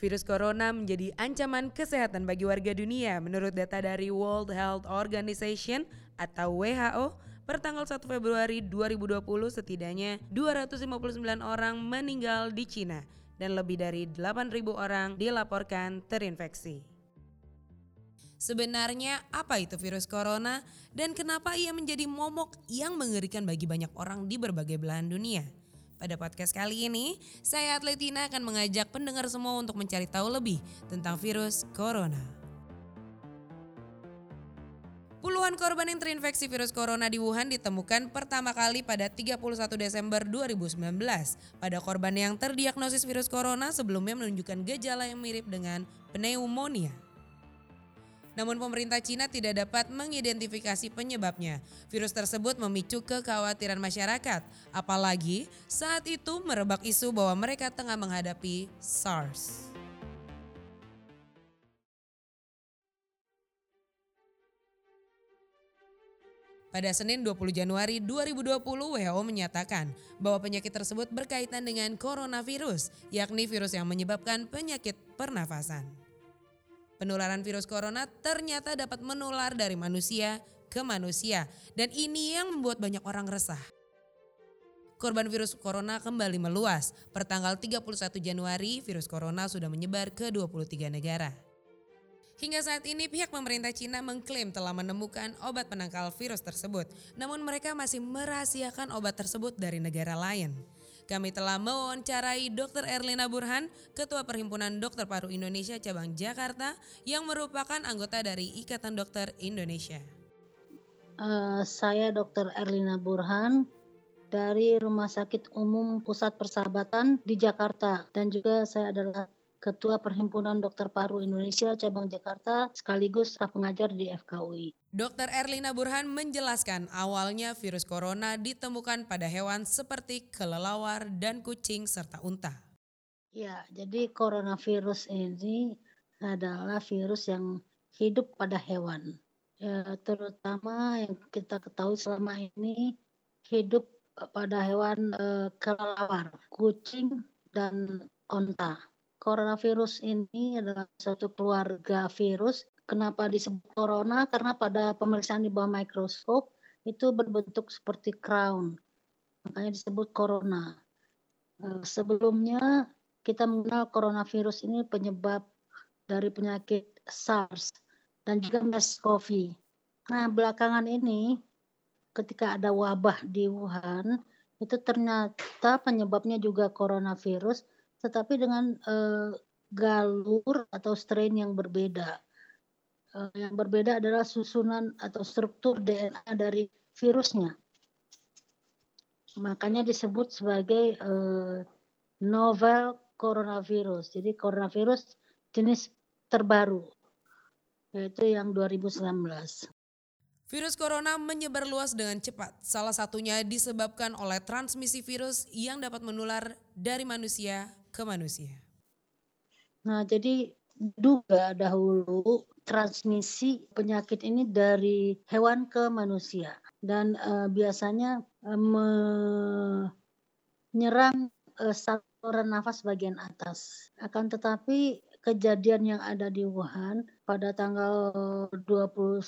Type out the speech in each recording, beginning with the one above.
Virus corona menjadi ancaman kesehatan bagi warga dunia menurut data dari World Health Organization atau WHO per tanggal 1 Februari 2020 setidaknya 259 orang meninggal di Cina dan lebih dari 8.000 orang dilaporkan terinfeksi. Sebenarnya apa itu virus corona dan kenapa ia menjadi momok yang mengerikan bagi banyak orang di berbagai belahan dunia? Pada podcast kali ini, saya Atletina akan mengajak pendengar semua untuk mencari tahu lebih tentang virus corona. Puluhan korban yang terinfeksi virus corona di Wuhan ditemukan pertama kali pada 31 Desember 2019. Pada korban yang terdiagnosis virus corona sebelumnya menunjukkan gejala yang mirip dengan pneumonia. Namun pemerintah Cina tidak dapat mengidentifikasi penyebabnya. Virus tersebut memicu kekhawatiran masyarakat, apalagi saat itu merebak isu bahwa mereka tengah menghadapi SARS. Pada Senin 20 Januari 2020 WHO menyatakan bahwa penyakit tersebut berkaitan dengan coronavirus, yakni virus yang menyebabkan penyakit pernafasan. Penularan virus corona ternyata dapat menular dari manusia ke manusia dan ini yang membuat banyak orang resah. Korban virus corona kembali meluas. Pertanggal 31 Januari, virus corona sudah menyebar ke 23 negara. Hingga saat ini pihak pemerintah Cina mengklaim telah menemukan obat penangkal virus tersebut. Namun mereka masih merahasiakan obat tersebut dari negara lain. Kami telah mewawancarai Dr. Erlina Burhan, Ketua Perhimpunan Dokter Paru Indonesia Cabang Jakarta yang merupakan anggota dari Ikatan Dokter Indonesia. Uh, saya Dr. Erlina Burhan dari Rumah Sakit Umum Pusat Persahabatan di Jakarta dan juga saya adalah Ketua Perhimpunan Dokter Paru Indonesia Cabang Jakarta sekaligus staf pengajar di FKUI. Dr. Erlina Burhan menjelaskan awalnya virus corona ditemukan pada hewan seperti kelelawar dan kucing serta unta. Ya, jadi coronavirus ini adalah virus yang hidup pada hewan. Ya, terutama yang kita ketahui selama ini hidup pada hewan e, kelelawar, kucing dan onta coronavirus ini adalah satu keluarga virus. Kenapa disebut corona? Karena pada pemeriksaan di bawah mikroskop itu berbentuk seperti crown. Makanya disebut corona. Eh, sebelumnya kita mengenal coronavirus ini penyebab dari penyakit SARS dan juga MERS-CoV. Nah, belakangan ini ketika ada wabah di Wuhan, itu ternyata penyebabnya juga coronavirus tetapi dengan uh, galur atau strain yang berbeda. Uh, yang berbeda adalah susunan atau struktur DNA dari virusnya. Makanya disebut sebagai uh, novel coronavirus. Jadi coronavirus jenis terbaru yaitu yang 2019. Virus corona menyebar luas dengan cepat. Salah satunya disebabkan oleh transmisi virus yang dapat menular dari manusia ke manusia. Nah, jadi duga dahulu transmisi penyakit ini dari hewan ke manusia dan uh, biasanya uh, menyerang uh, saluran nafas bagian atas. Akan tetapi kejadian yang ada di Wuhan pada tanggal 21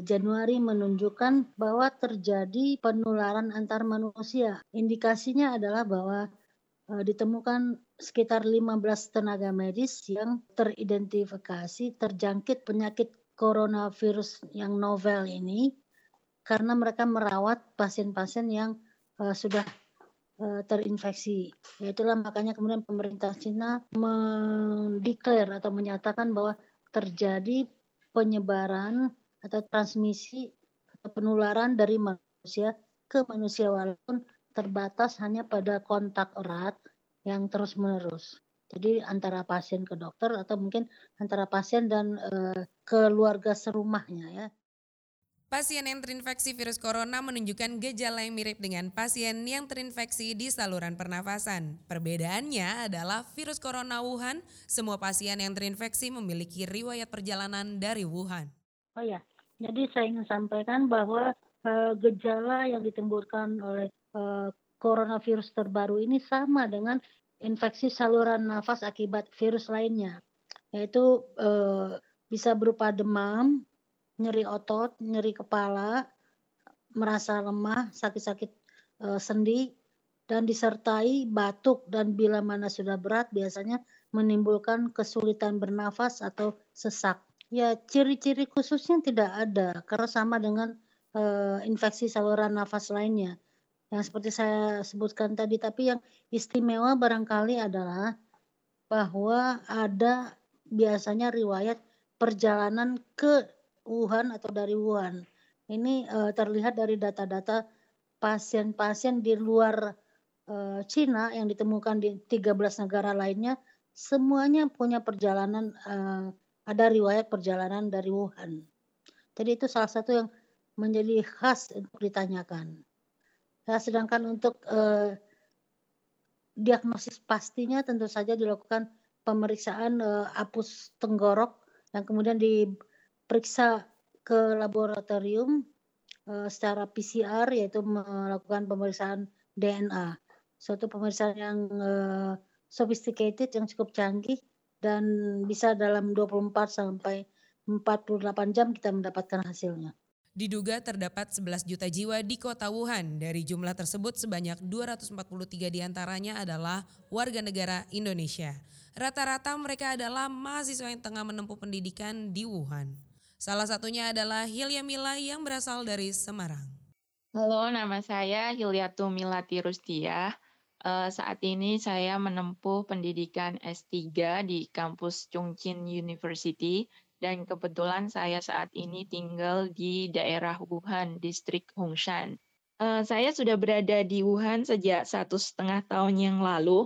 Januari menunjukkan bahwa terjadi penularan antar manusia. Indikasinya adalah bahwa ditemukan sekitar 15 tenaga medis yang teridentifikasi terjangkit penyakit coronavirus yang novel ini karena mereka merawat pasien-pasien yang uh, sudah uh, terinfeksi. Itulah makanya kemudian pemerintah Cina mendeklar atau menyatakan bahwa terjadi penyebaran atau transmisi penularan dari manusia ke manusia walaupun terbatas hanya pada kontak erat yang terus-menerus. Jadi antara pasien ke dokter atau mungkin antara pasien dan e, keluarga serumahnya ya. Pasien yang terinfeksi virus corona menunjukkan gejala yang mirip dengan pasien yang terinfeksi di saluran pernafasan. Perbedaannya adalah virus corona Wuhan, semua pasien yang terinfeksi memiliki riwayat perjalanan dari Wuhan. Oh ya, jadi saya ingin sampaikan bahwa e, gejala yang ditimbulkan oleh uh, coronavirus terbaru ini sama dengan infeksi saluran nafas akibat virus lainnya, yaitu uh, bisa berupa demam, nyeri otot, nyeri kepala, merasa lemah, sakit-sakit uh, sendi, dan disertai batuk dan bila mana sudah berat biasanya menimbulkan kesulitan bernafas atau sesak. Ya, ciri-ciri khususnya tidak ada karena sama dengan infeksi saluran nafas lainnya yang seperti saya sebutkan tadi. Tapi yang istimewa barangkali adalah bahwa ada biasanya riwayat perjalanan ke Wuhan atau dari Wuhan. Ini uh, terlihat dari data-data pasien-pasien di luar uh, Cina yang ditemukan di 13 negara lainnya semuanya punya perjalanan uh, ada riwayat perjalanan dari Wuhan. Jadi itu salah satu yang menjadi khas untuk ditanyakan. Ya, sedangkan untuk uh, diagnosis pastinya tentu saja dilakukan pemeriksaan uh, apus tenggorok yang kemudian diperiksa ke laboratorium uh, secara PCR yaitu melakukan pemeriksaan DNA. Suatu pemeriksaan yang uh, sophisticated yang cukup canggih dan bisa dalam 24 sampai 48 jam kita mendapatkan hasilnya. Diduga terdapat 11 juta jiwa di kota Wuhan. Dari jumlah tersebut sebanyak 243 di antaranya adalah warga negara Indonesia. Rata-rata mereka adalah mahasiswa yang tengah menempuh pendidikan di Wuhan. Salah satunya adalah Hilya Mila yang berasal dari Semarang. Halo, nama saya Hilyatu Milati Rustia. Uh, saat ini saya menempuh pendidikan S3 di kampus Chongqing University dan kebetulan saya saat ini tinggal di daerah Wuhan, distrik Hongshan. Uh, saya sudah berada di Wuhan sejak satu setengah tahun yang lalu.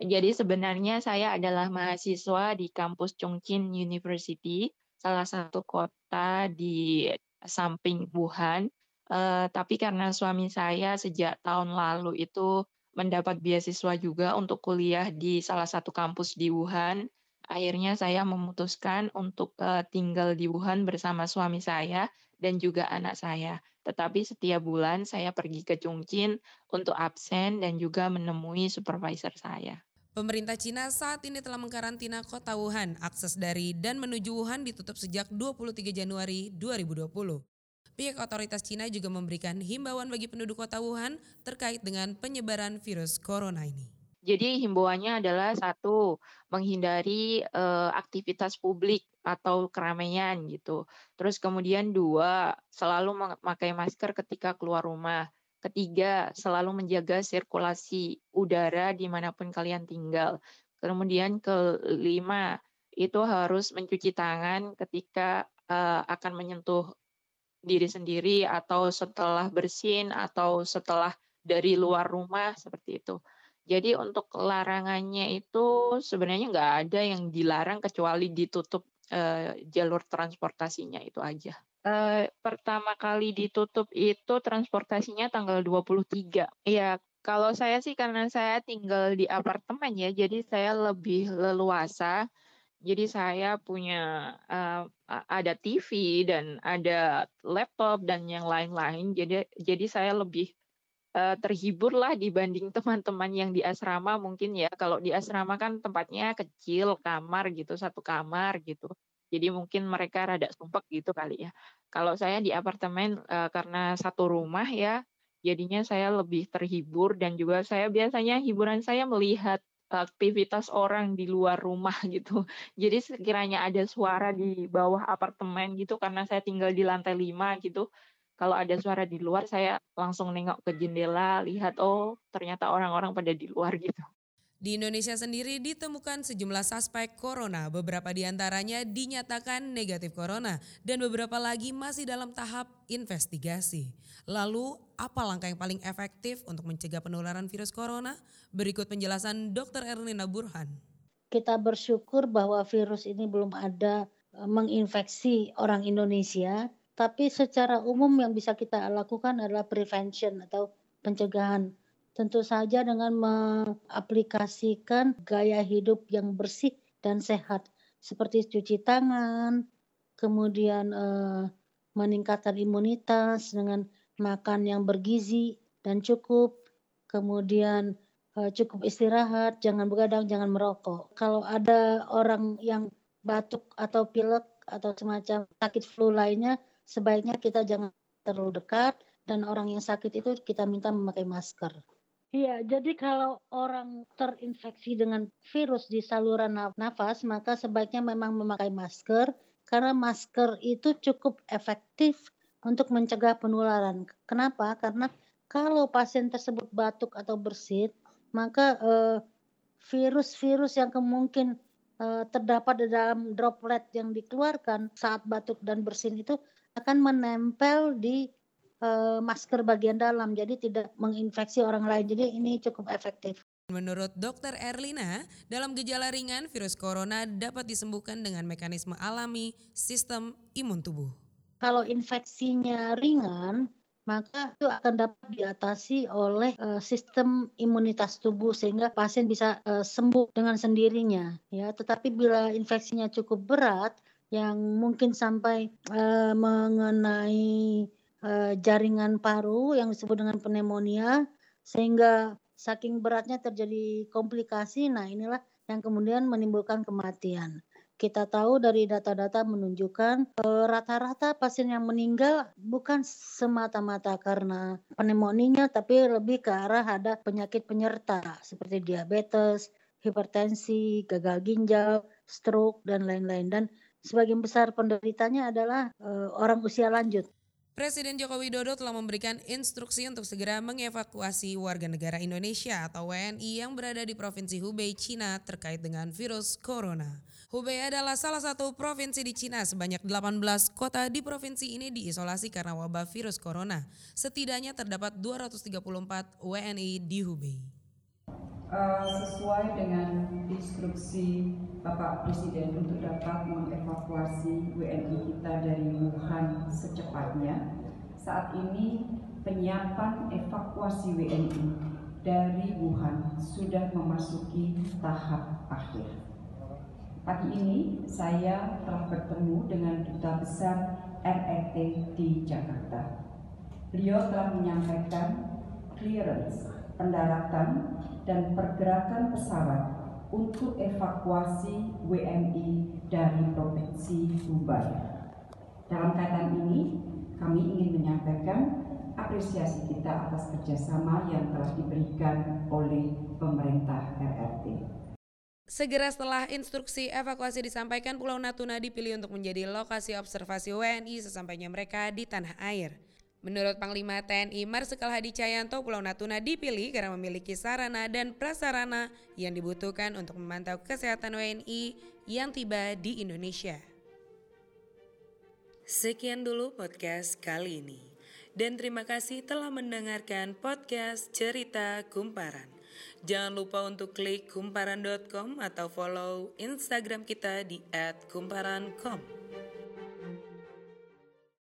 Jadi sebenarnya saya adalah mahasiswa di kampus Chongqing University, salah satu kota di samping Wuhan. Uh, tapi karena suami saya sejak tahun lalu itu mendapat beasiswa juga untuk kuliah di salah satu kampus di Wuhan. Akhirnya saya memutuskan untuk uh, tinggal di Wuhan bersama suami saya dan juga anak saya. Tetapi setiap bulan saya pergi ke Chongqing untuk absen dan juga menemui supervisor saya. Pemerintah Cina saat ini telah mengkarantina kota Wuhan. Akses dari dan menuju Wuhan ditutup sejak 23 Januari 2020. Pihak otoritas Cina juga memberikan himbauan bagi penduduk kota Wuhan terkait dengan penyebaran virus corona ini. Jadi himbauannya adalah satu, menghindari uh, aktivitas publik atau keramaian gitu. Terus kemudian dua, selalu memakai masker ketika keluar rumah. Ketiga, selalu menjaga sirkulasi udara di mana pun kalian tinggal. Kemudian kelima, itu harus mencuci tangan ketika uh, akan menyentuh diri sendiri atau setelah bersin atau setelah dari luar rumah seperti itu. Jadi untuk larangannya itu sebenarnya nggak ada yang dilarang kecuali ditutup uh, jalur transportasinya itu aja. Uh, pertama kali ditutup itu transportasinya tanggal 23. Ya, kalau saya sih karena saya tinggal di apartemen ya, jadi saya lebih leluasa jadi saya punya uh, ada TV dan ada laptop dan yang lain-lain. Jadi jadi saya lebih uh, terhibur lah dibanding teman-teman yang di asrama mungkin ya. Kalau di asrama kan tempatnya kecil, kamar gitu, satu kamar gitu. Jadi mungkin mereka rada sumpek gitu kali ya. Kalau saya di apartemen uh, karena satu rumah ya, jadinya saya lebih terhibur dan juga saya biasanya hiburan saya melihat aktivitas orang di luar rumah gitu. Jadi sekiranya ada suara di bawah apartemen gitu karena saya tinggal di lantai lima gitu. Kalau ada suara di luar saya langsung nengok ke jendela, lihat oh ternyata orang-orang pada di luar gitu. Di Indonesia sendiri ditemukan sejumlah suspek corona, beberapa di antaranya dinyatakan negatif corona dan beberapa lagi masih dalam tahap investigasi. Lalu, apa langkah yang paling efektif untuk mencegah penularan virus corona? Berikut penjelasan Dr. Erlina Burhan. Kita bersyukur bahwa virus ini belum ada e, menginfeksi orang Indonesia, tapi secara umum yang bisa kita lakukan adalah prevention atau pencegahan tentu saja dengan mengaplikasikan gaya hidup yang bersih dan sehat seperti cuci tangan, kemudian eh, meningkatkan imunitas dengan makan yang bergizi dan cukup, kemudian uh, cukup istirahat, jangan begadang, jangan merokok. Kalau ada orang yang batuk atau pilek atau semacam sakit flu lainnya, sebaiknya kita jangan terlalu dekat dan orang yang sakit itu kita minta memakai masker. Iya, jadi kalau orang terinfeksi dengan virus di saluran nafas, maka sebaiknya memang memakai masker karena masker itu cukup efektif untuk mencegah penularan. Kenapa? Karena kalau pasien tersebut batuk atau bersin, maka eh, virus-virus yang kemungkin eh, terdapat di dalam droplet yang dikeluarkan saat batuk dan bersin itu akan menempel di uh, masker bagian dalam, jadi tidak menginfeksi orang lain. Jadi ini cukup efektif. Menurut Dr. Erlina, dalam gejala ringan virus corona dapat disembuhkan dengan mekanisme alami sistem imun tubuh. Kalau infeksinya ringan, maka itu akan dapat diatasi oleh uh, sistem imunitas tubuh sehingga pasien bisa uh, sembuh dengan sendirinya ya tetapi bila infeksinya cukup berat yang mungkin sampai uh, mengenai uh, jaringan paru yang disebut dengan pneumonia sehingga saking beratnya terjadi komplikasi. Nah, inilah yang kemudian menimbulkan kematian. Kita tahu dari data-data menunjukkan rata-rata pasien yang meninggal bukan semata-mata karena pneumonia, tapi lebih ke arah ada penyakit penyerta seperti diabetes, hipertensi, gagal ginjal, stroke dan lain-lain. Dan sebagian besar penderitanya adalah uh, orang usia lanjut. Presiden Joko Widodo telah memberikan instruksi untuk segera mengevakuasi warga negara Indonesia atau WNI yang berada di Provinsi Hubei, Cina terkait dengan virus corona. Hubei adalah salah satu provinsi di Cina sebanyak 18 kota di provinsi ini diisolasi karena wabah virus corona. Setidaknya terdapat 234 WNI di Hubei. Uh, sesuai dengan instruksi Bapak Presiden untuk dapat mengevakuasi WNI kita dari Wuhan secepatnya. Saat ini penyiapan evakuasi WNI dari Wuhan sudah memasuki tahap akhir. Pagi ini saya telah bertemu dengan Duta Besar RRT di Jakarta. Beliau telah menyampaikan clearance pendaratan dan pergerakan pesawat untuk evakuasi WNI dari Provinsi Hubei. Dalam kaitan ini, kami ingin menyampaikan apresiasi kita atas kerjasama yang telah diberikan oleh pemerintah RRT. Segera setelah instruksi evakuasi disampaikan, Pulau Natuna dipilih untuk menjadi lokasi observasi WNI sesampainya mereka di tanah air. Menurut Panglima TNI Marsikal Hadi Cahyanto, Pulau Natuna dipilih karena memiliki sarana dan prasarana yang dibutuhkan untuk memantau kesehatan WNI yang tiba di Indonesia. Sekian dulu podcast kali ini. Dan terima kasih telah mendengarkan podcast Cerita Kumparan. Jangan lupa untuk klik kumparan.com atau follow Instagram kita di @kumparan.com.